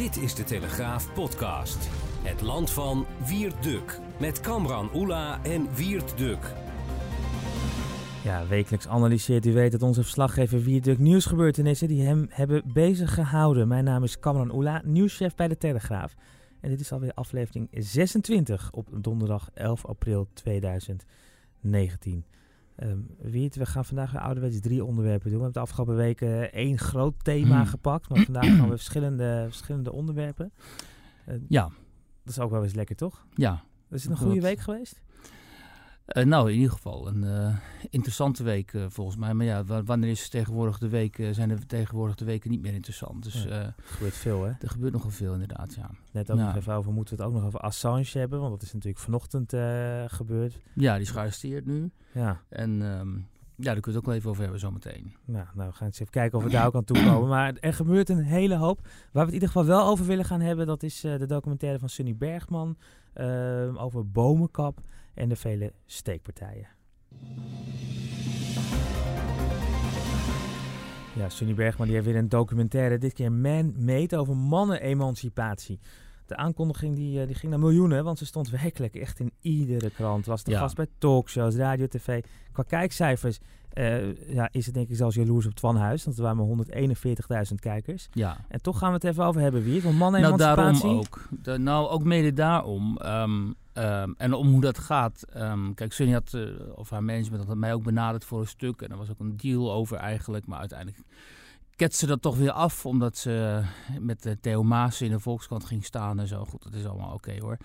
Dit is de Telegraaf podcast. Het land van Wiert Met Kamran Oela en Wiert Duk. Ja, wekelijks analyseert u weet dat onze verslaggever Wiert nieuwsgebeurtenissen die hem hebben bezig gehouden. Mijn naam is Kamran Oela, nieuwschef bij de Telegraaf. En dit is alweer aflevering 26 op donderdag 11 april 2019. Um, Wiert, we gaan vandaag ouderwets drie onderwerpen doen. We hebben de afgelopen weken één groot thema hmm. gepakt, maar vandaag gaan we verschillende, verschillende onderwerpen. Uh, ja. Dat is ook wel eens lekker, toch? Ja. Is het een goede week geweest? Uh, nou, in ieder geval een uh, interessante week uh, volgens mij. Maar ja, wanneer is tegenwoordig de week, zijn de tegenwoordig de weken niet meer interessant. Dus, er gebeurt veel, hè? Er gebeurt nogal veel, inderdaad, ja. Net ook nog even over, moeten we het ook nog over Assange hebben, want dat is natuurlijk vanochtend gebeurd. Ja, die is gearresteerd nu. Ja. En um, ja, daar kunnen we het ook wel even over hebben zometeen. Nou, nou, we gaan eens even kijken of we daar ook aan toe komen. Maar er gebeurt een hele hoop. Waar we het in ieder geval wel over willen gaan hebben, dat is de documentaire van Sunny Bergman ehm, over bomenkap en de vele steekpartijen. Ja, Sunny Bergman die heeft weer een documentaire, dit keer Man-Made, over mannen-emancipatie. De aankondiging die, eh, die ging naar miljoenen, want ze stond werkelijk echt in iedere krant. Was de gast bij talkshows, radio, tv. Qua kijkcijfers uh, ja, is het denk ik zelfs jaloers op Twan Huis. Want er waren maar 141.000 kijkers. Ja. En toch gaan we het even over hebben, wie? Van mannen nou, daarom ook. nou, ook mede daarom. Um, Um, en om hoe dat gaat. Um, kijk, Sunny had, uh, of haar management had mij ook benaderd voor een stuk. En er was ook een deal over eigenlijk. Maar uiteindelijk ketste dat toch weer af, omdat ze met de Theo Maas in de Volkskrant ging staan en zo. Goed, dat is allemaal oké hoor.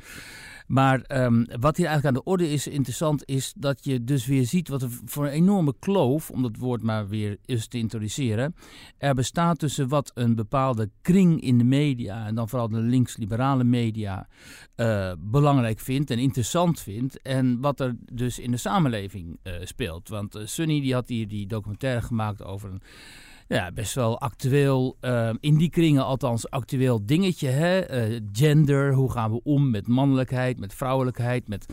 Maar um, wat hier eigenlijk aan de orde is, interessant, is dat je dus weer ziet wat er voor een enorme kloof, om dat woord maar weer eens te introduceren, er bestaat tussen wat een bepaalde kring in de media, en dan vooral de links-liberale media, uh, belangrijk vindt en interessant vindt, en wat er dus in de samenleving speelt. Want Sunny die had hier die documentaire gemaakt over een ja, best wel actueel, uh, in die kringen althans actueel dingetje. Hè? Uh, gender, hoe gaan we om met mannelijkheid, met vrouwelijkheid, met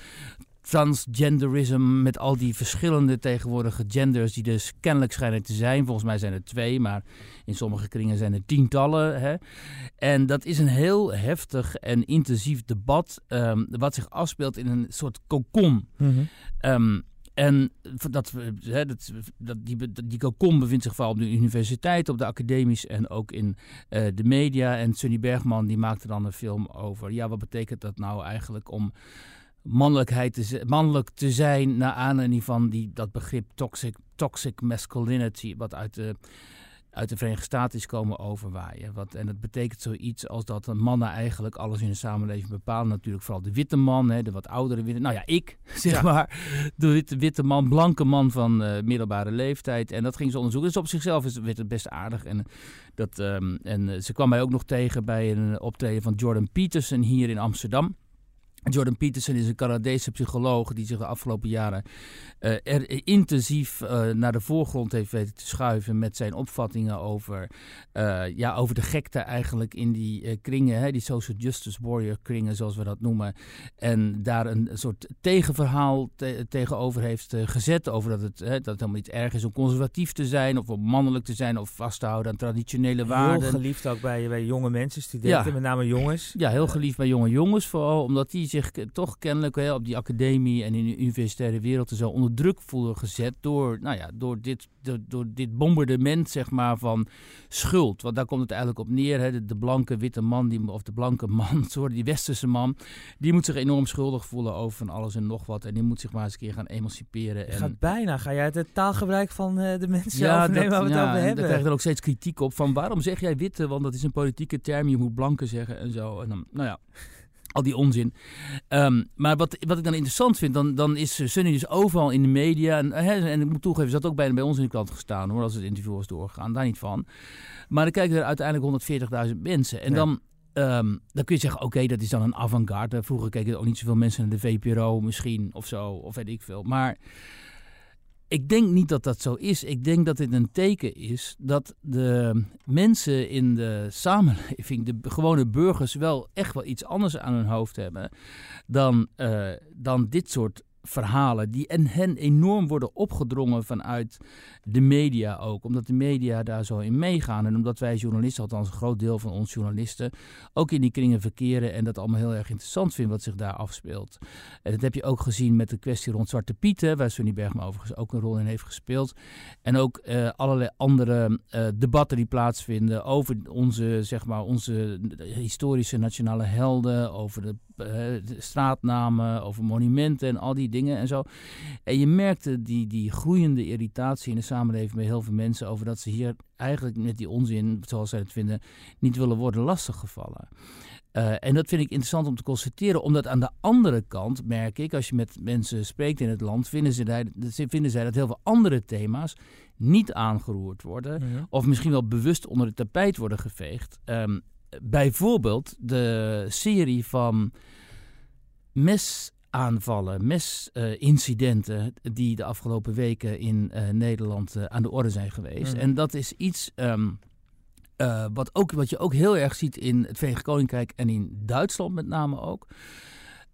transgenderism, met al die verschillende tegenwoordige genders die dus kennelijk schijnen te zijn. Volgens mij zijn er twee, maar in sommige kringen zijn er tientallen. Hè? En dat is een heel heftig en intensief debat um, wat zich afspeelt in een soort cocon. Mm -hmm. um, en dat, hè, dat, dat, die, die cocon bevindt zich vooral op de universiteit, op de academies en ook in uh, de media. En Sunny Bergman die maakte dan een film over, ja, wat betekent dat nou eigenlijk om mannelijkheid te, mannelijk te zijn, naar aanleiding van die, dat begrip toxic, toxic masculinity, wat uit de uit de Verenigde Staten is komen overwaaien. Wat, en dat betekent zoiets als dat mannen eigenlijk alles in de samenleving bepalen. Natuurlijk vooral de witte man, hè, de wat oudere witte... Nou ja, ik, zeg maar. De witte, witte man, blanke man van uh, middelbare leeftijd. En dat ging ze onderzoeken. Dus op zichzelf is, werd het best aardig. En, dat, um, en uh, ze kwam mij ook nog tegen bij een optreden van Jordan Peterson hier in Amsterdam. Jordan Peterson is een Canadese psycholoog die zich de afgelopen jaren uh, er intensief uh, naar de voorgrond heeft weten te schuiven met zijn opvattingen over, uh, ja, over de gekte eigenlijk in die kringen, hè, die social justice warrior kringen zoals we dat noemen. En daar een, soort tegenverhaal te tegenover heeft gezet over dat het, hè, dat het helemaal niet erg is om conservatief te zijn of om mannelijk te zijn of vast te houden aan traditionele waarden. Heel geliefd ook bij, bij jonge mensen, studenten, ja. met name jongens. Ja, heel geliefd bij jonge jongens vooral, omdat die zich toch kennelijk hè, op die academie en in de universitaire wereld zo onder druk voelen gezet door, nou ja, door, dit, door, door dit bombardement zeg maar, van schuld. Want daar komt het eigenlijk op neer. Hè, de, de blanke witte man, die, of de blanke man, sorry, die westerse man, die moet zich enorm schuldig voelen over van alles en nog wat. En die moet zich maar eens een keer gaan emanciperen. En... Gaat bijna, ga jij het taalgebruik van uh, de mensen ja, overnemen dat, waar we het over hebben? Daar krijg je dan ook steeds kritiek op van waarom zeg jij witte, want dat is een politieke term, je moet blanke zeggen en zo. En dan, nou ja. Al die onzin. Ehm, maar wat, wat ik dan interessant vind, dan, dan is Sunny dus overal in de media. En, hè, en ik moet toegeven, ze had ook bijna bij ons in de krant gestaan hoor, als het interview was doorgegaan. Daar niet van. Maar dan kijken er uiteindelijk 140.000 mensen. En Ja. dan, ehm, dan kun je zeggen, oké, dat is dan een avant-garde. Vroeger keken er ook niet zoveel mensen naar de VPRO misschien of zo, of weet ik veel. Maar ik denk niet dat dat zo is. Ik denk dat dit een teken is dat de mensen in de samenleving, de gewone burgers, wel echt wel iets anders aan hun hoofd hebben dan, eh, dan dit soort verhalen die en hen enorm worden opgedrongen vanuit de media ook. Omdat de media daar zo in meegaan. En omdat wij journalisten, althans een groot deel van ons journalisten, ook in die kringen verkeren en dat allemaal heel erg interessant vinden wat zich daar afspeelt. En dat heb je ook gezien met de kwestie rond Zwarte Pieten, waar Sunny Bergman overigens ook een rol in heeft gespeeld. En ook eh, allerlei andere eh, debatten die plaatsvinden over onze, zeg maar, onze historische nationale helden, over de, eh, de straatnamen, over monumenten en al die dingen en zo. En je merkte die, die groeiende irritatie in de samenleving bij heel veel mensen over dat ze hier eigenlijk met die onzin, zoals zij het vinden, niet willen worden lastiggevallen. Uh, en dat vind ik interessant om te constateren, omdat aan de andere kant merk ik, als je met mensen spreekt in het land, vinden, ze vinden zij dat heel veel andere thema's niet aangeroerd worden, of misschien wel bewust onder het tapijt worden geveegd. Um, bijvoorbeeld de serie van mesaanvallen, mesincidenten uh, die de afgelopen weken in uh, Nederland uh, aan de orde zijn geweest. Mhm. En dat is iets um, uh, wat, ook, wat je ook heel erg ziet in het Verenigd Koninkrijk en in Duitsland met name ook.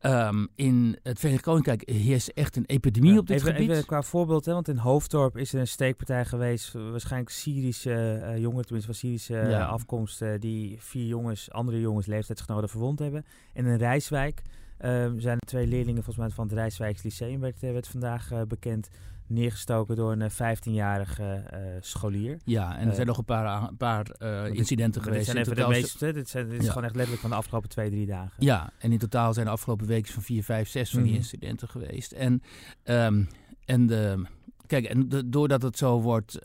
Um, in het Verenigd Koninkrijk heerst echt een epidemie Ja, op dit even, gebied. Even qua voorbeeld, hè, want in Hoofddorp is er een steekpartij geweest. Waarschijnlijk Syrische uh, jongeren, tenminste van Syrische uh, Ja. afkomst, uh, die vier jongens, andere jongens, leeftijdsgenoten verwond hebben. En in Rijswijk um, zijn er twee leerlingen volgens mij van het Rijswijks Lyceum, werd, eh, werd vandaag bekend, neergestoken door een 15-jarige scholier. Ja, en er zijn nog een paar, een paar incidenten dit, geweest. Dit zijn even de meeste, dit, zijn, dit is Ja. gewoon echt letterlijk van de afgelopen twee, drie dagen. Ja, en in totaal zijn de afgelopen weken van vier, vijf, zes van die Mhm. incidenten geweest. En, ehm, en de, kijk, en de- doordat het zo wordt,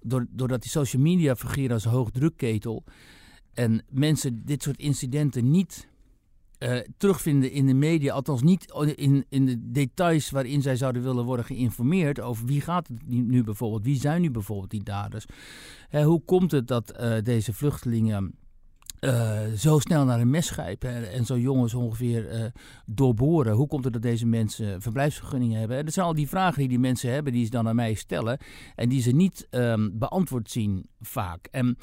door, doordat die social media fungeren als hoogdrukketel en mensen dit soort incidenten niet eh, terugvinden in de media, althans niet in, in de details waarin zij zouden willen worden geïnformeerd over wie gaat het nu bijvoorbeeld, wie zijn nu bijvoorbeeld die daders. Hè, hoe komt het dat eh, deze vluchtelingen eh, zo snel naar een mes grijpen en, zo jongens ongeveer doorboren. Hoe komt het dat deze mensen verblijfsvergunningen hebben? En dat zijn al die vragen die die mensen hebben, die ze dan aan mij stellen en die ze niet ehm, beantwoord zien vaak. En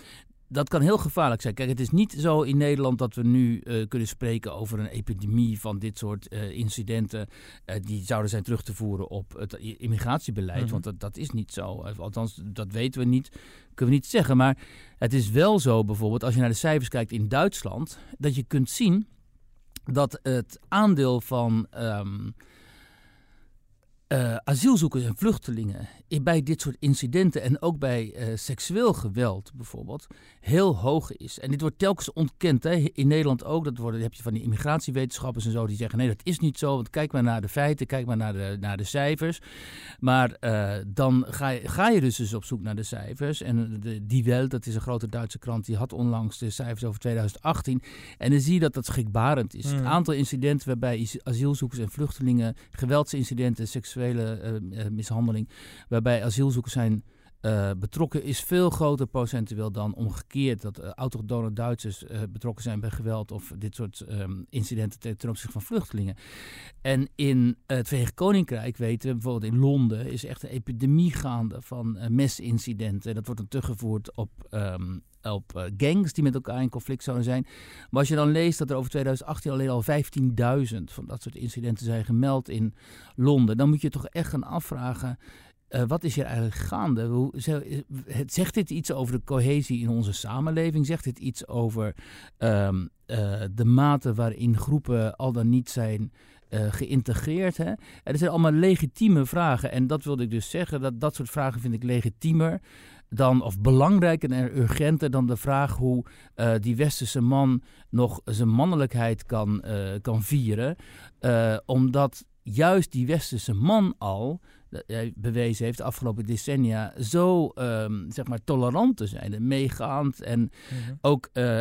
dat kan heel gevaarlijk zijn. Kijk, het is niet zo in Nederland dat we nu eh, kunnen spreken over een epidemie van dit soort eh, incidenten. eh, die zouden zijn terug te voeren op het immigratiebeleid. Mhm. Want dat, dat is niet zo. Althans, dat weten we niet. Kunnen we niet zeggen. Maar het is wel zo bijvoorbeeld, als je naar de cijfers kijkt in Duitsland, dat je kunt zien dat het aandeel van ehm, eh, asielzoekers en vluchtelingen bij dit soort incidenten en ook bij eh, seksueel geweld bijvoorbeeld heel hoog is. En dit wordt telkens ontkend. Hè. In Nederland ook. Dat worden, heb je van die immigratiewetenschappers en zo die zeggen nee dat is niet zo. Want kijk maar naar de feiten, kijk maar naar de, naar de cijfers. Maar eh, dan ga je, ga je dus, dus op zoek naar de cijfers. En de, Die Welt, dat is een grote Duitse krant, die had onlangs de cijfers over 2018. En dan zie je dat dat schrikbarend is. Het aantal incidenten waarbij asielzoekers en vluchtelingen, geweldsincidenten, eh, eh, mishandeling, waarbij asielzoekers zijn eh, betrokken, is veel groter procentueel dan omgekeerd. Dat uh, autochtone Duitsers betrokken zijn bij geweld of dit soort ehm, incidenten ten, opzichte van vluchtelingen. En in het Verenigd Koninkrijk weten we, bijvoorbeeld in Londen, is echt een epidemie gaande van mesincidenten. Dat wordt dan teruggevoerd op, ehm, op eh, gangs die met elkaar in conflict zouden zijn. Maar als je dan leest dat er over 2018 alleen al 15.000 van dat soort incidenten zijn gemeld in Londen, dan moet je toch echt gaan afvragen. eh, wat is hier eigenlijk gaande? Hoe, het- zegt dit iets over de cohesie in onze samenleving? Zegt dit iets over ehm, eh, de mate waarin groepen al dan niet zijn eh, geïntegreerd? Hè? Dat zijn allemaal legitieme vragen. En dat wilde ik dus zeggen. Dat, dat soort vragen vind ik legitiemer dan, of belangrijker en urgenter dan de vraag hoe eh, die westerse man nog zijn mannelijkheid kan, eh, kan vieren. Eh, omdat juist die westerse man al dat hij bewezen heeft de afgelopen decennia zo ehm, zeg maar tolerant te zijn en meegaand en Mhm. ook eh,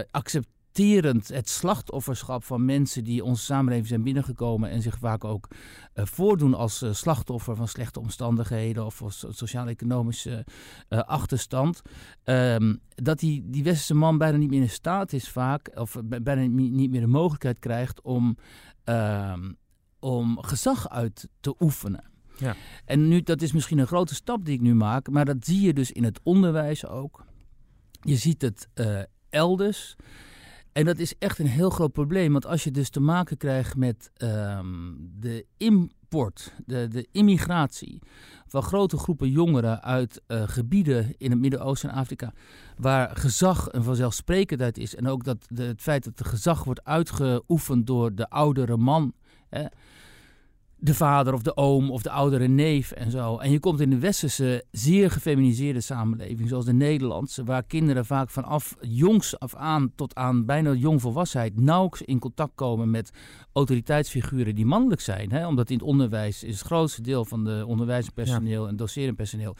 terend het slachtofferschap van mensen die onze samenleving zijn binnengekomen en zich vaak ook uh, voordoen als uh, slachtoffer van slechte omstandigheden of sociaal-economische uh, achterstand. Um, dat die, die westerse man bijna niet meer in staat is vaak, of bijna niet meer de mogelijkheid krijgt om, um, om gezag uit te oefenen. Ja. En nu, dat is misschien een grote stap die ik nu maak, maar dat zie je dus in het onderwijs ook. Je ziet het elders. En dat is echt een heel groot probleem. Want als je dus te maken krijgt met um, de import, de, de immigratie van grote groepen jongeren uit uh, gebieden in het Midden-Oosten en Afrika, waar gezag een vanzelfsprekendheid is. En ook dat de, het feit dat het gezag wordt uitgeoefend door de oudere man. De vader of de oom of de oudere neef en zo. En je komt in de westerse, zeer gefeminiseerde samenleving, zoals de Nederlandse, waar kinderen vaak vanaf jongs af aan tot aan bijna jongvolwassenheid nauwelijks in contact komen met autoriteitsfiguren die mannelijk zijn. Hè? Omdat in het onderwijs is het grootste deel van de onderwijspersoneel ja. en docerend personeel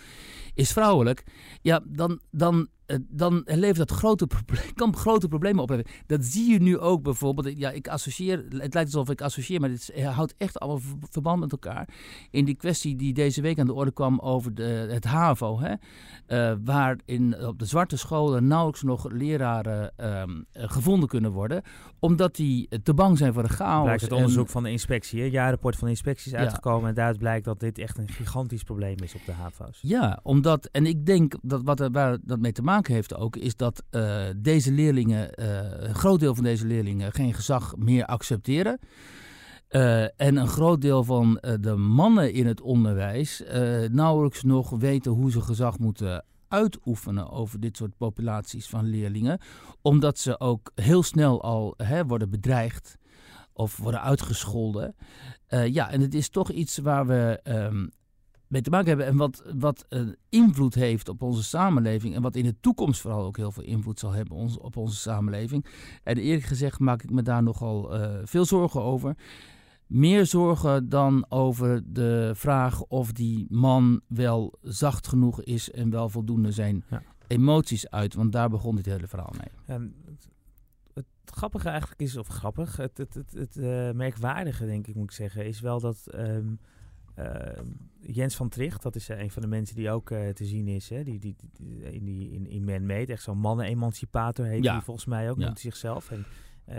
is vrouwelijk. Ja, dan, dan dan levert dat grote probleem, kan grote problemen opleveren. Dat zie je nu ook bijvoorbeeld. Ja, ik associeer, het lijkt alsof ik associeer, maar het houdt echt allemaal verband met elkaar. In die kwestie die deze week aan de orde kwam over de, het HAVO. Hè, uh, waar in, op de zwarte scholen nauwelijks nog leraren um, gevonden kunnen worden. Omdat die te bang zijn voor de chaos. Blijkt het onderzoek van de inspectie. Het jaarrapport van de inspectie is uitgekomen. En daaruit blijkt dat dit echt een gigantisch probleem is op de HAVO's. Ja, omdat, en ik denk dat wat er, waar dat mee te maken heeft ook, is dat uh, deze leerlingen, uh, een groot deel van deze leerlingen, geen gezag meer accepteren. Uh, en een groot deel van de mannen in het onderwijs nauwelijks nog weten hoe ze gezag moeten uitoefenen over dit soort populaties van leerlingen. Omdat ze ook heel snel al hè, worden bedreigd of worden uitgescholden. Ja, en het is toch iets waar we um, mee te maken hebben en wat, wat een invloed heeft op onze samenleving en wat in de toekomst vooral ook heel veel invloed zal hebben ons, op onze samenleving. En eerlijk gezegd maak ik me daar nogal uh, veel zorgen over. Meer zorgen dan over de vraag of die man wel zacht genoeg is en wel voldoende zijn ja. emoties uit. Want daar begon dit hele verhaal mee. Um, het, grappige eigenlijk is, of grappig, het, het, het, het uh, merkwaardige denk ik moet ik zeggen, is wel dat... Um, uh, Jens van Tricht, dat is uh, een van de mensen die ook uh, te zien is. Hè? Die, die, die, in, die, in, in Man Made, echt zo'n mannen-emancipator heet ja. hij volgens mij ook, ja. noemt zichzelf. En,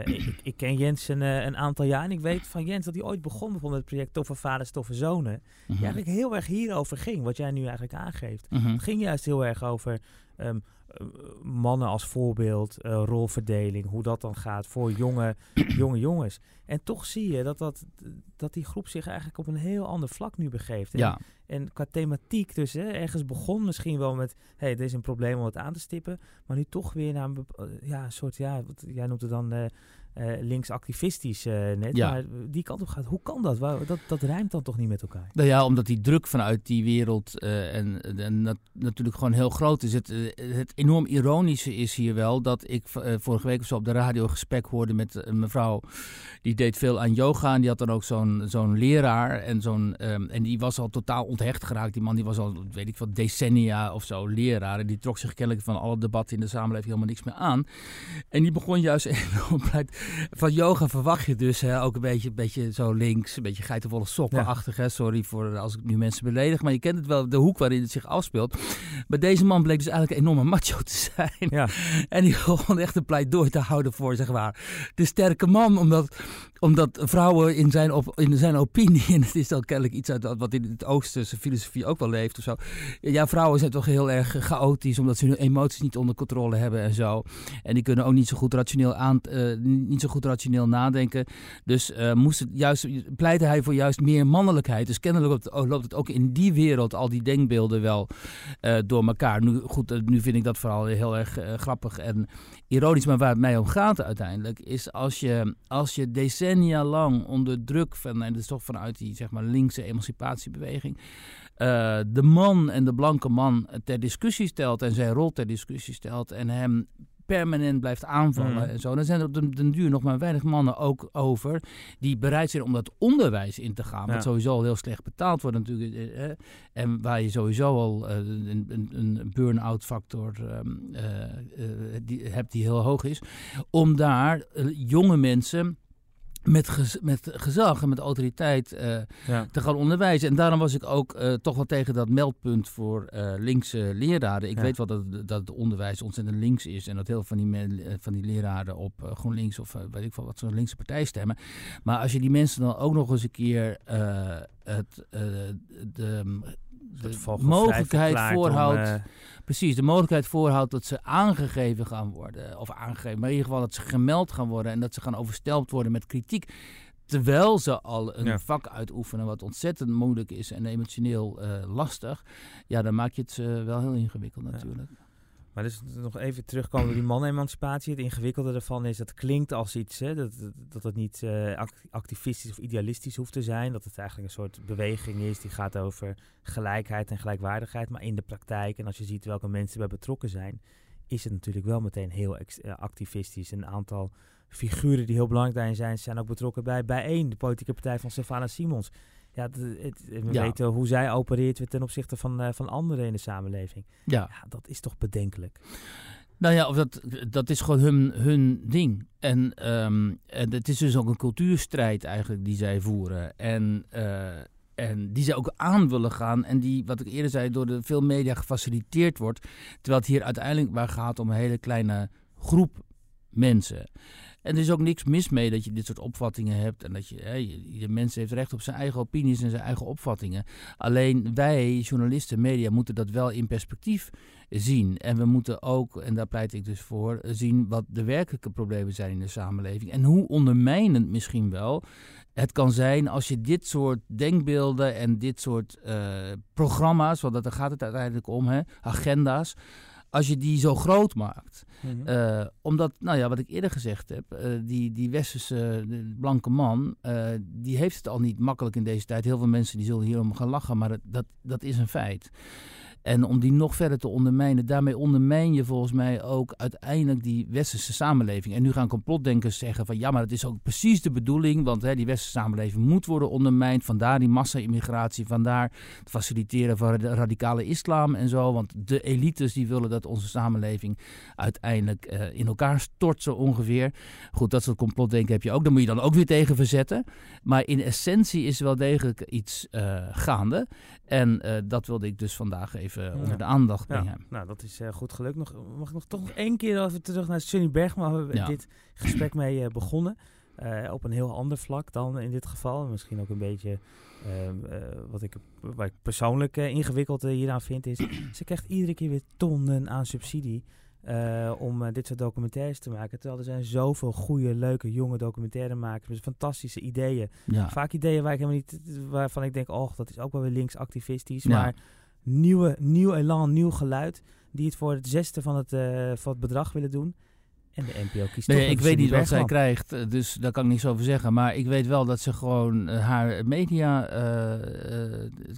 ik, ik, ken Jens een, een, aantal jaar en ik weet van Jens dat hij ooit begon met het project Toffe Vaders, Toffe Zonen. Mm -hmm. Die eigenlijk heel erg hierover ging, wat jij nu eigenlijk aangeeft. Mm -hmm. Het ging juist heel erg over um, mannen als voorbeeld, uh, rolverdeling, hoe dat dan gaat voor jonge, jonge jongens. En toch zie je dat, dat, dat die groep zich eigenlijk op een heel ander vlak nu begeeft. En, ja. en qua thematiek dus, hè, ergens begon misschien wel met, hey, dit is een probleem om het aan te stippen, maar nu toch weer naar een, ja, een soort, ja, wat, jij noemt het dan uh, uh, linksactivistisch uh, net, ja. maar die kant op gaat. Hoe kan dat? Waar, dat? Dat rijmt dan toch niet met elkaar? Nou ja, omdat die druk vanuit die wereld uh, en, en nat natuurlijk gewoon heel groot is. Het, het enorm ironische is hier wel dat ik vorige week of zo op de radio een gesprek hoorde met een mevrouw die deed veel aan yoga en die had dan ook zo'n zo'n leraar en zo'n um, en die was al totaal onthecht geraakt. Die man die was al, weet ik wat, decennia of zo leraar en die trok zich kennelijk van alle debatten in de samenleving helemaal niks meer aan. En die begon juist enorm van yoga verwacht je dus hè, ook een beetje, een beetje zo links, een beetje geitenvolle sokkenachtig. Ja. Sorry voor als ik nu mensen beledig, maar je kent het wel, de hoek waarin het zich afspeelt. Maar deze man bleek dus eigenlijk een enorme macho te zijn. Ja. En die gewoon echt een pleidooi te houden voor, zeg maar, de sterke man. Omdat, omdat vrouwen in zijn, op, in zijn opinie, en het is dan kennelijk iets uit wat in het Oosterse filosofie ook wel leeft of zo. Ja, vrouwen zijn toch heel erg chaotisch, omdat ze hun emoties niet onder controle hebben en zo. En die kunnen ook niet zo goed rationeel aan, uh, niet zo goed rationeel nadenken. Dus uh, moest juist, pleitte hij voor juist meer mannelijkheid. Dus kennelijk loopt het, het ook in die wereld al die denkbeelden wel uh, door elkaar. Nu, goed, nu vind ik dat vooral heel erg grappig en ironisch. Maar waar het mij om gaat uiteindelijk, is als je, als je decennia lang onder druk van, en dat is toch vanuit die zeg maar linkse emancipatiebeweging, uh, de man en de blanke man ter discussie stelt en zijn rol ter discussie stelt en hem permanent blijft aanvallen Mm. en zo. Dan zijn er op den, den duur nog maar weinig mannen ook over die bereid zijn om dat onderwijs in te gaan. Ja. Wat sowieso al heel slecht betaald wordt natuurlijk. eh, eh, en waar je sowieso al eh, een, een, een burn-out factor ehm, eh, eh, die, hebt die heel hoog is. Om daar eh, jonge mensen met, gez- met gezag en met autoriteit eh, Ja. te gaan onderwijzen. En daarom was ik ook eh, toch wel tegen dat meldpunt voor eh, linkse leraren. Ik Ja. weet wel dat, dat het onderwijs ontzettend links is en dat heel veel van die, van die leraren op GroenLinks of weet ik veel wat zo'n linkse partij stemmen. Maar als je die mensen dan ook nog eens een keer het, de, de mogelijkheid om, voorhoudt. eh, Precies, de mogelijkheid voorhoudt dat ze aangegeven gaan worden. Of aangegeven, maar in ieder geval dat ze gemeld gaan worden en dat ze gaan overstelpt worden met kritiek. Terwijl ze al een Ja. vak uitoefenen wat ontzettend moeilijk is en emotioneel eh, lastig. Ja, dan maak je het eh, wel heel ingewikkeld Ja. Maar dus nog even terugkomen op die man-emancipatie. Het ingewikkelde ervan is, dat klinkt als iets, hè, dat, dat, het niet eh, act- activistisch of idealistisch hoeft te zijn. Dat het eigenlijk een soort beweging is die gaat over gelijkheid en gelijkwaardigheid. Maar in de praktijk, en als je ziet welke mensen bij betrokken zijn, is het natuurlijk wel meteen heel eh, activistisch. Een aantal figuren die heel belangrijk daarin zijn, zijn ook betrokken bij Bijeen, de politieke partij van Stefana Simons. Ja, het, het- we Ja. weten hoe zij opereert ten opzichte van, eh, van anderen in de samenleving. Ja, Ja, dat is toch bedenkelijk. nou ja, of dat, dat is gewoon hun, hun ding. En, ehm, en het is dus ook een cultuurstrijd eigenlijk die zij voeren. En, eh, en die zij ook aan willen gaan. En die, wat ik eerder zei, door de veel media gefaciliteerd wordt. Terwijl het hier uiteindelijk maar gaat om een hele kleine groep mensen. En er is ook niks mis mee dat je dit soort opvattingen hebt. En dat je, ieder mens heeft recht op zijn eigen opinies en zijn eigen opvattingen. Alleen wij, journalisten, media, moeten dat wel in perspectief zien. En we moeten ook, en daar pleit ik dus voor, zien wat de werkelijke problemen zijn in de samenleving. En hoe ondermijnend misschien wel het kan zijn als je dit soort denkbeelden en dit soort eh, programma's, want daar gaat het uiteindelijk om, hè, agenda's, als je die zo groot maakt. Eh, omdat, nou ja, wat ik eerder gezegd heb, eh, die, die westerse blanke man, eh, die heeft het al niet makkelijk in deze tijd. Heel veel mensen die zullen hierom gaan lachen, maar dat, dat, dat is een feit. En om die nog verder te ondermijnen, daarmee ondermijn je volgens mij ook uiteindelijk die westerse samenleving. En nu gaan complotdenkers zeggen van ja, maar het is ook precies de bedoeling, want hè, die westerse samenleving moet worden ondermijnd. Vandaar die massa-immigratie, vandaar het faciliteren van de radicale islam en zo. Want de elites die willen dat onze samenleving uiteindelijk eh, in elkaar stort zo ongeveer. Goed, dat soort complotdenken heb je ook. Daar moet je dan ook weer tegen verzetten. Maar in essentie is wel degelijk iets eh, gaande. En eh, dat wilde ik dus vandaag even Ja. onder de aandacht Ja, brengen. nou, dat is eh, goed gelukt. Nog, mag ik nog toch nog één keer even terug naar Sunny Bergman, we Ja. dit gesprek mee eh, begonnen. Eh, op een heel ander vlak dan in dit geval. Misschien ook een beetje eh, wat ik, waar ik persoonlijk eh, ingewikkeld eh, hieraan vind, is ze krijgt iedere keer weer tonnen aan subsidie. eh, om eh, dit soort documentaires te maken. Terwijl er zijn zoveel goede, leuke, jonge documentairemakers met fantastische ideeën. Ja. Vaak ideeën waar ik helemaal niet, waarvan ik denk, oh, dat is ook wel weer linksactivistisch. Ja. Maar nieuwe, nieuw elan, nieuw geluid, die het voor het zesde van het, eh, van het bedrag willen doen. En de NPO kiest Nee, toch ik weet niet wat zij krijgt, eh, dus daar kan ik niks over zeggen. Maar ik weet wel dat ze gewoon eh, haar media,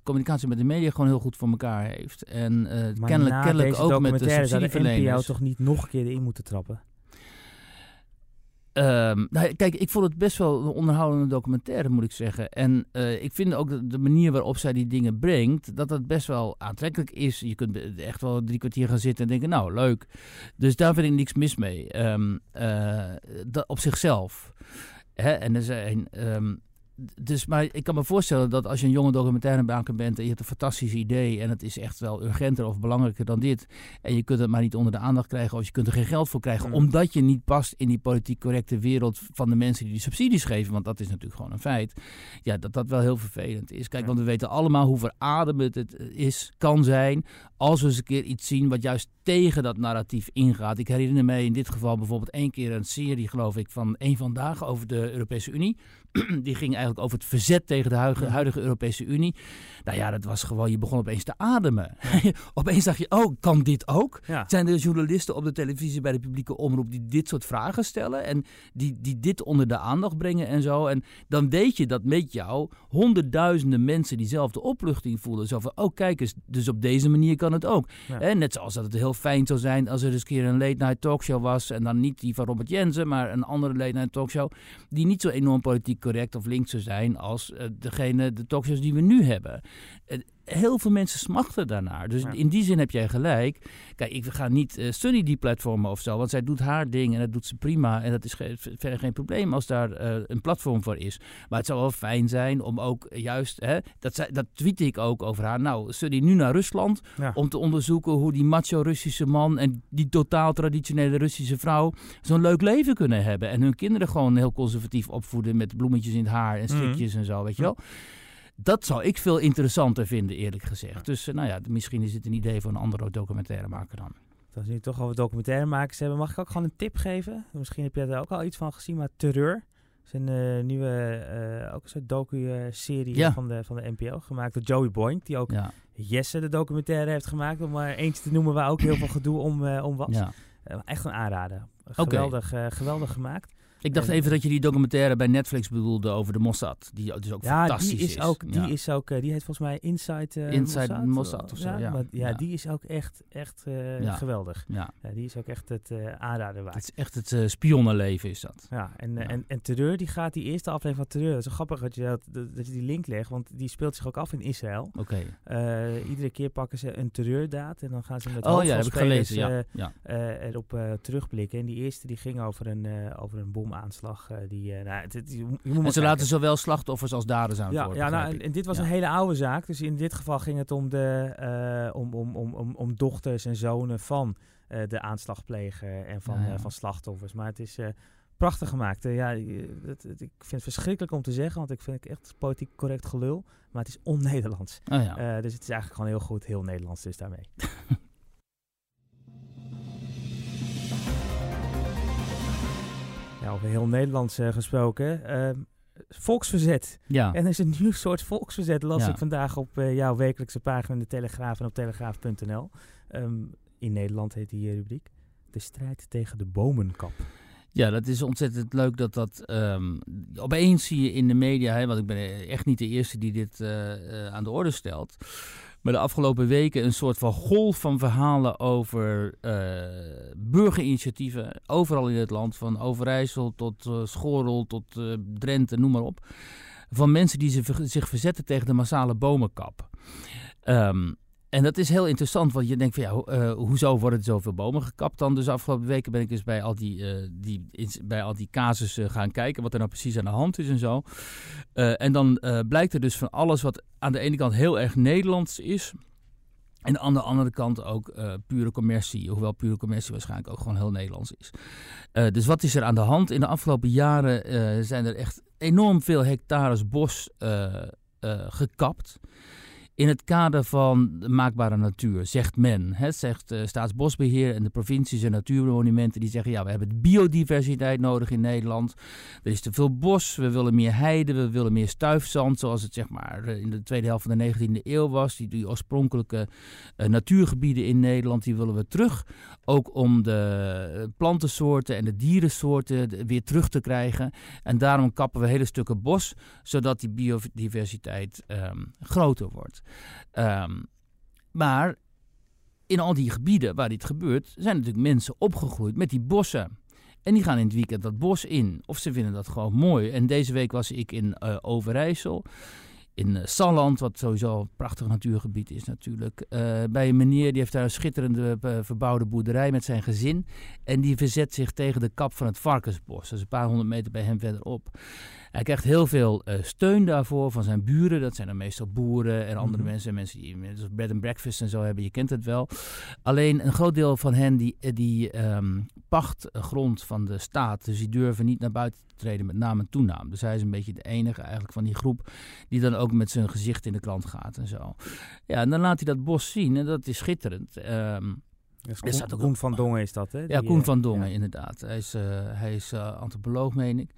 communicatie met de media gewoon heel goed voor elkaar heeft. En kennelijk, kennelijk ook met de documentaire zou de NPO subsidieverleners. toch niet nog een keer erin moeten trappen? Ehm, nou, kijk, ik vond het best wel een onderhoudende documentaire, moet ik zeggen. En eh, ik vind ook de, manier waarop zij die dingen brengt, dat dat best wel aantrekkelijk is. Je kunt echt wel drie kwartier gaan zitten en denken, nou, leuk. Dus daar vind ik niks mis mee. Ehm, eh, op zichzelf. Hè? En er zijn... ehm, dus, maar ik kan me voorstellen dat als je een jonge documentairemaker bent en je hebt een fantastisch idee en het is echt wel urgenter of belangrijker dan dit en je kunt het maar niet onder de aandacht krijgen of je kunt er geen geld voor krijgen Mm. omdat je niet past in die politiek correcte wereld van de mensen die die subsidies geven, want dat is natuurlijk gewoon een feit, ja, dat dat wel heel vervelend is. Kijk, Ja. want we weten allemaal hoe verademend het is, kan zijn, als we eens een keer iets zien wat juist tegen dat narratief ingaat. Ik herinner me in dit geval bijvoorbeeld één keer een serie, geloof ik, van één vandaag over de Europese Unie. Die ging eigenlijk over het verzet tegen de huidige, Europese Unie. Nou ja, dat was gewoon, je begon opeens te ademen. opeens dacht je, oh, kan dit ook? Ja. Zijn er journalisten op de televisie bij de publieke omroep die dit soort vragen stellen en die, die dit onder de aandacht brengen en zo? En dan weet je dat met jou honderdduizenden mensen diezelfde opluchting voelen. Zo van, oh kijk eens, dus op deze manier kan het ook. Ja. Hè, net zoals dat het heel fijn zou zijn als er eens een keer een late night talkshow was. En dan niet die van Robert Jensen, maar een andere late night talkshow. Die niet zo enorm politiek correct of links zou zijn als eh, degene, de talkshows die we nu hebben. Heel veel mensen smachten daarnaar. Dus Ja. in die zin heb jij gelijk. Kijk, ik ga niet eh Sunny die platformen of zo, want zij doet haar ding en dat doet ze prima. En dat is ge- verder geen probleem als daar eh, een platform voor is. Maar het zou wel fijn zijn om ook juist, hè, dat, zij, dat tweet ik ook over haar. Nou, Sunny nu naar Rusland Ja. om te onderzoeken hoe die macho Russische man en die totaal traditionele Russische vrouw zo'n leuk leven kunnen hebben. En hun kinderen gewoon heel conservatief opvoeden met bloemetjes in het haar en strikjes en zo, weet je wel. Dat zou ik veel interessanter vinden, eerlijk gezegd. Dus eh, nou ja, misschien is het een idee voor een andere documentairemaker dan. Als we nu toch over documentairemakers hebben, mag ik ook gewoon een tip geven? Misschien heb jij er ook al iets van gezien, maar Terreur. Is een eh, nieuwe, eh, ook een soort docu-serie Ja. van, de, van de NPO, gemaakt door Joey Boink, die ook Ja, Jesse de documentaire heeft gemaakt, om maar eentje te noemen waar ook heel veel gedoe om, om was. ja. Echt een aanrader. Geweldig, geweldig gemaakt. Ik dacht En- even dat je die documentaire bij Netflix bedoelde over de Mossad. Die dus ook Ja, fantastisch die is ook, die Ja. is ook, eh, die heet volgens mij Inside, eh, Inside Mossad, Mossad of zo, ja. maar ja, die is ook echt, echt eh, geweldig. Ja, die is ook echt het eh, aanrader waard. het is echt het eh, spionnenleven is dat. Ja, en. En, en Terreur, die gaat die eerste aflevering van Terreur. Het is zo grappig dat je, dat, dat dat je die link legt, want die speelt zich ook af in Israël. Oké. Iedere keer pakken ze een terreurdaad en dan gaan ze met Oh ja, dat heb ik hoofdrolspelers, gelezen. Ja. ja. erop terugblikken. En die eerste die ging over een, over een bomaanslag. eh, die, eh, nou, het, het- je, moet En ze kijken. laten zowel slachtoffers als daders aan Ja, woord, ja nou, en, ik. en dit was Ja. een hele oude zaak. Dus in dit geval ging het om, de, eh, om, om, om, om, om dochters en zonen van de aanslagpleger en van, van slachtoffers. Maar het is prachtig gemaakt. Ja, het, het- ik vind het verschrikkelijk om te zeggen, want ik vind het echt politiek correct gelul. Maar het is on-Nederlands. Oh ja. Dus het is eigenlijk gewoon heel goed, heel Nederlands dus daarmee. ja, over heel Nederlands eh, gesproken. ehm, volksverzet. ja. En er is een nieuw soort volksverzet, las Ja. ik vandaag op eh, jouw wekelijkse pagina in de Telegraaf en op telegraaf.nl. Ehm, in Nederland heet die eh, rubriek. De strijd tegen de bomenkap. Ja, dat is ontzettend leuk dat dat ehm, opeens zie je in de media, hè, want ik ben echt niet de eerste die dit aan de orde stelt. Maar de afgelopen weken een soort van golf van verhalen over eh, burgerinitiatieven. Overal in het land, van Overijssel tot Schorel tot eh, Drenthe, noem maar op. Van mensen die zich, verzetten tegen de massale bomenkap. Ehm, en dat is heel interessant, want je denkt van ja, eh, hoezo worden er zoveel bomen gekapt dan? Dus afgelopen weken ben ik dus bij al die, eh, die, bij al die casussen gaan kijken wat er nou precies aan de hand is en zo. Eh, en dan blijkt er dus van alles wat aan de ene kant heel erg Nederlands is. En aan de andere kant ook pure commercie. Hoewel pure commercie waarschijnlijk ook gewoon heel Nederlands is. Dus wat is er aan de hand? In de afgelopen jaren zijn er echt enorm veel hectares bos gekapt. In het kader van de maakbare natuur, zegt men. Hè, zegt eh, Staatsbosbeheer en de provincies en natuurmonumenten. Die zeggen, ja, we hebben biodiversiteit nodig in Nederland. Er is te veel bos, we willen meer heide, we willen meer stuifzand. Zoals het zeg maar eh, in de tweede helft van de 19e eeuw was. Die, oorspronkelijke eh, natuurgebieden in Nederland, die willen we terug. Ook om de plantensoorten en de dierensoorten weer terug te krijgen. En daarom kappen we hele stukken bos, zodat die biodiversiteit ehm, groter wordt. Ehm, maar in al die gebieden waar dit gebeurt, zijn natuurlijk mensen opgegroeid met die bossen. En die gaan in het weekend dat bos in. Of ze vinden dat gewoon mooi. En deze week was ik in eh, Overijssel. In uh, Salland, wat sowieso een prachtig natuurgebied is natuurlijk. Uh, bij een meneer, die heeft daar een schitterende verbouwde boerderij met zijn gezin. En die verzet zich tegen de kap van het varkensbos. Dat is een paar honderd meter bij hem verderop. Hij krijgt heel veel uh, steun daarvoor van zijn buren. Dat zijn dan meestal boeren en andere mm-hmm. mensen. Mensen die dus bed and breakfast en zo hebben. Je kent het wel. Alleen een groot deel van hen die, die um, pacht grond van de staat. Dus die durven niet naar buiten te treden met naam en toenaam. Dus hij is een beetje de enige eigenlijk van die groep die dan ook met zijn gezicht in de krant gaat en zo. Ja, en dan laat hij dat bos zien en dat is schitterend. Um, dus Koen, ook Koen van Dongen is dat, hè? Ja, Koen van Dongen, ja. inderdaad. Hij is, uh, hij is uh, antropoloog, meen ik.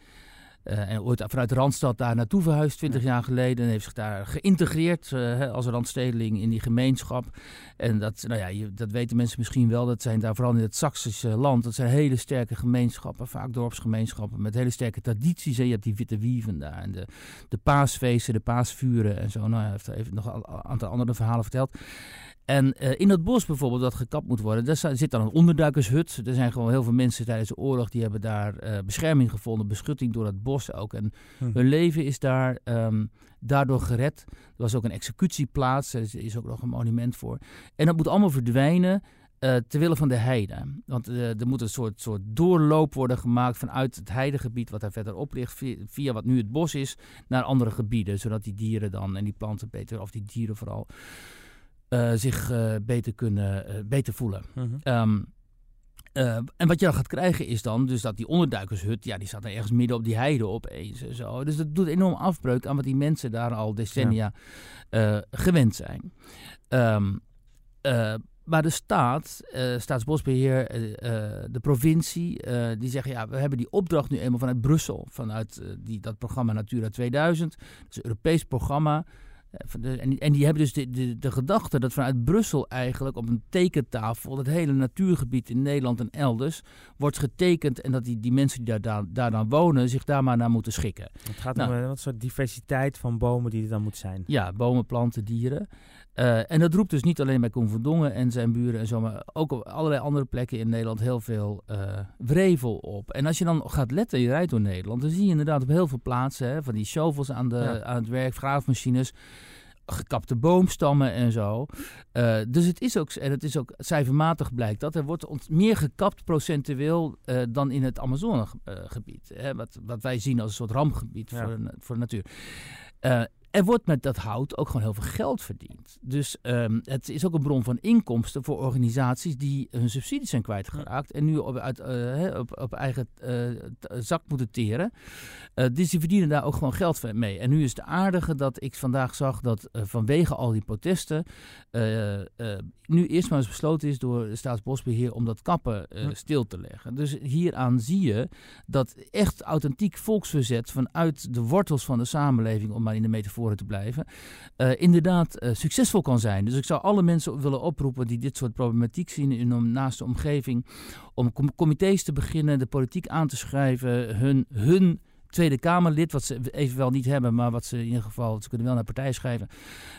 Uh, en ooit vanuit Randstad daar naartoe verhuisd, 20 jaar geleden. En heeft zich daar geïntegreerd uh, als randstedeling in die gemeenschap. En dat, nou ja, je, dat weten mensen misschien wel. Dat zijn daar vooral in het Saksische land. Dat zijn hele sterke gemeenschappen, vaak dorpsgemeenschappen. Met hele sterke tradities. En je hebt die witte wieven daar. En de, de paasfeesten, de paasvuren en zo. Nou, hij heeft even nog een aantal andere verhalen verteld. En eh, in dat bos bijvoorbeeld, dat gekapt moet worden, daar zit dan een onderduikershut. Er zijn gewoon heel veel mensen tijdens de oorlog die hebben daar eh, bescherming gevonden, beschutting door het bos ook. En Hm. hun leven is daar ehm, daardoor gered. Er was ook een executieplaats, er is, ook nog een monument voor. En dat moet allemaal verdwijnen eh ter wille van de heide. Want eh, er moet een soort, soort doorloop worden gemaakt vanuit het heidegebied wat daar verderop ligt, via, via wat nu het bos is, naar andere gebieden. Zodat die dieren dan en die planten beter, of die dieren vooral, eh, zich eh, beter kunnen eh, beter voelen. Mhm. Ehm, eh, en wat je dan gaat krijgen is dan dus dat die onderduikershut, ja, die staat ergens midden op die heide opeens en zo. Dus dat doet enorm afbreuk aan wat die mensen daar al decennia gewend zijn. Ehm, eh, maar de staat, eh, Staatsbosbeheer, eh, eh, de provincie, die zeggen ja, we hebben die opdracht nu eenmaal vanuit Brussel, vanuit die, dat programma Natura 2000, dat is een Europees programma. Eh, En die, en die hebben dus de, de, de gedachte dat vanuit Brussel eigenlijk op een tekentafel het hele natuurgebied in Nederland en elders wordt getekend en dat die, die mensen die daar, daar, dan wonen zich daar maar naar moeten schikken. Het gaat Nou. om een wat soort diversiteit van bomen die er dan moet zijn. Ja, bomen, planten, dieren. Eh, en dat roept dus niet alleen bij Koen van Dongen en zijn buren en zo, maar ook op allerlei andere plekken in Nederland heel veel eh, wrevel op. En als je dan gaat letten, je rijdt door Nederland, dan zie je inderdaad op heel veel plaatsen hè, van die shovels aan, de, Ja. aan het werk, graafmachines, gekapte boomstammen en zo. Eh, dus het is ook, en het is ook cijfermatig blijkt dat er wordt meer gekapt procentueel eh, dan in het Amazonegebied. hè, wat, wat wij zien als een soort rampgebied Ja. voor, voor de natuur. Er wordt met dat hout ook gewoon heel veel geld verdiend. Dus ehm, het is ook een bron van inkomsten voor organisaties die hun subsidies zijn kwijtgeraakt. En nu op, uit, eh, op, op eigen eh, zak moeten teren. Eh, dus die verdienen daar ook gewoon geld van mee. En nu is het aardige dat ik vandaag zag dat vanwege al die protesten. Nu eerst maar eens besloten is door de Staatsbosbeheer om dat kappen eh, stil te leggen. Dus hieraan zie je dat echt authentiek volksverzet vanuit de wortels van de samenleving, om maar in de metaforen te blijven, eh, inderdaad eh, succesvol kan zijn. Dus ik zou alle mensen willen oproepen die dit soort problematiek zien in hun naaste omgeving, om com- comité's te beginnen, de politiek aan te schrijven, hun, hun Tweede Kamerlid, wat ze evenwel niet hebben, maar wat ze in ieder geval, ze kunnen wel naar partij schrijven,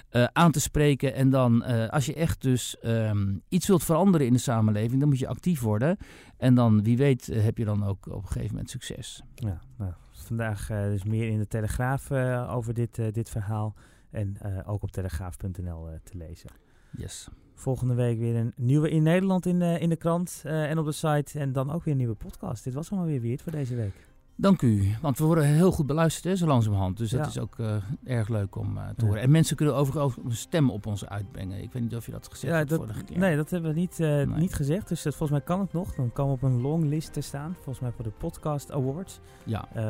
eh, aan te spreken. En dan, eh, als je echt dus ehm, iets wilt veranderen in de samenleving, dan moet je actief worden. En dan, wie weet, eh, heb je dan ook op een gegeven moment succes. Ja, nou, vandaag dus meer in de Telegraaf over dit, dit verhaal. En ook op telegraaf.nl te lezen. Yes. Volgende week weer een nieuwe in Nederland in, de in de krant en op de site. En dan ook weer een nieuwe podcast. Dit was allemaal weer Wiert voor deze week. Dank u, want we worden heel goed beluisterd, hè, zo langzamerhand. Dus dat Ja. is ook eh, erg leuk om eh, te Ja. horen. En mensen kunnen overigens een stem op ons uitbrengen. Ik weet niet of je dat gezegd Ja, hebt dat, vorige keer. nee, dat hebben we niet, eh, Nee. niet gezegd. Dus dat, volgens mij kan het nog. Dan komen we op een longlist te staan. Volgens mij voor de Podcast Awards. Ja, ja,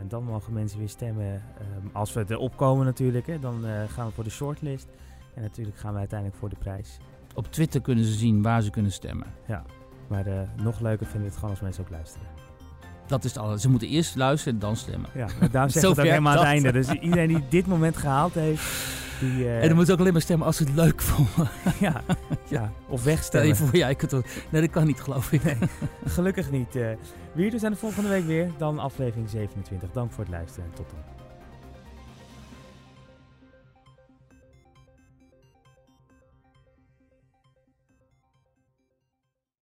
en dan mogen mensen weer stemmen. Ehm, als we erop komen natuurlijk. Hè, dan gaan we voor de shortlist. En natuurlijk gaan we uiteindelijk voor de prijs. op Twitter kunnen ze zien waar ze kunnen stemmen. Maar eh, nog leuker vinden we het gewoon als mensen ook luisteren. Dat is alles. Ze moeten eerst luisteren en dan stemmen. Ja, daarom zeggen we het ook helemaal aan het einde. Dus iedereen die dit moment gehaald heeft, die... eh, En dan moeten ze ook alleen maar stemmen als ze het leuk vonden. ja, ja, of Stel je wegstemmen. voor, ja, ik het, nee, dat kan niet, geloof ik. Gelukkig niet. Wie, we zijn de volgende week weer. Dan aflevering 27. Dank voor het luisteren en tot dan.